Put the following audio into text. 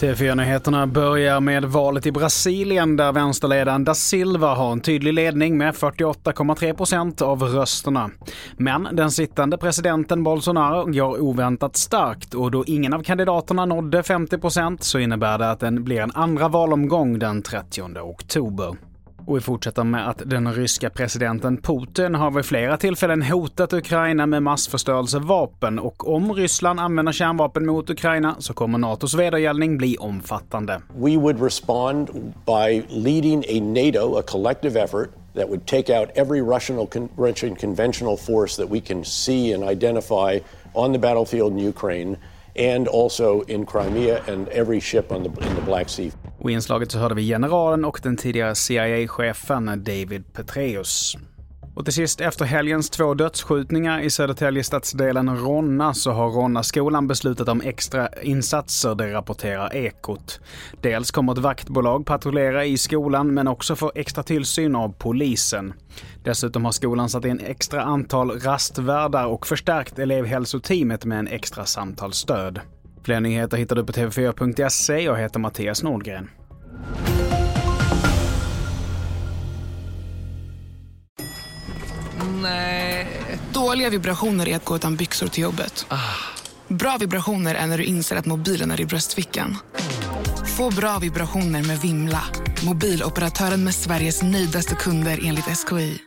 TV4-nyheterna börjar med valet i Brasilien där vänsterledaren da Silva har en tydlig ledning med 48,3 procent av rösterna. Men den sittande presidenten Bolsonaro går oväntat starkt och då ingen av kandidaterna nådde 50 procent så innebär det att det blir en andra valomgång den 30 oktober. Och vi fortsätter med att den ryska presidenten Putin har vid flera tillfällen hotat Ukraina med massförstörelsevapen och om Ryssland använder kärnvapen mot Ukraina så kommer NATOs vedergällning bli omfattande. We would respond by leading a NATO, a collective effort that would take out every Russian, Russian conventional force that we can see and identify on the battlefield in Ukraine and also in Crimea and every ship on the, in the Black Sea. Och i inslaget så hörde vi generalen och den tidigare CIA-chefen David Petraeus. Och till sist, efter helgens två dödsskjutningar i Södertälje stadsdelen Ronna så har Ronna-skolan beslutat om extra insatser, det rapporterar Ekot. Dels kommer ett vaktbolag patrullera i skolan men också få extra tillsyn av polisen. Dessutom har skolan satt in extra antal rastvärdar och förstärkt elevhälsoteamet med en extra samtalsstöd. Fler nyheter hittar du på tv4.se. Jag heter Mattias Nordgren. Nej. Dåliga vibrationer är att gå utan byxor till jobbet. Bra vibrationer är när du inser att mobilen är i bröstfickan. Få bra vibrationer med Vimla. Mobiloperatören med Sveriges nöjdaste kunder enligt SKI.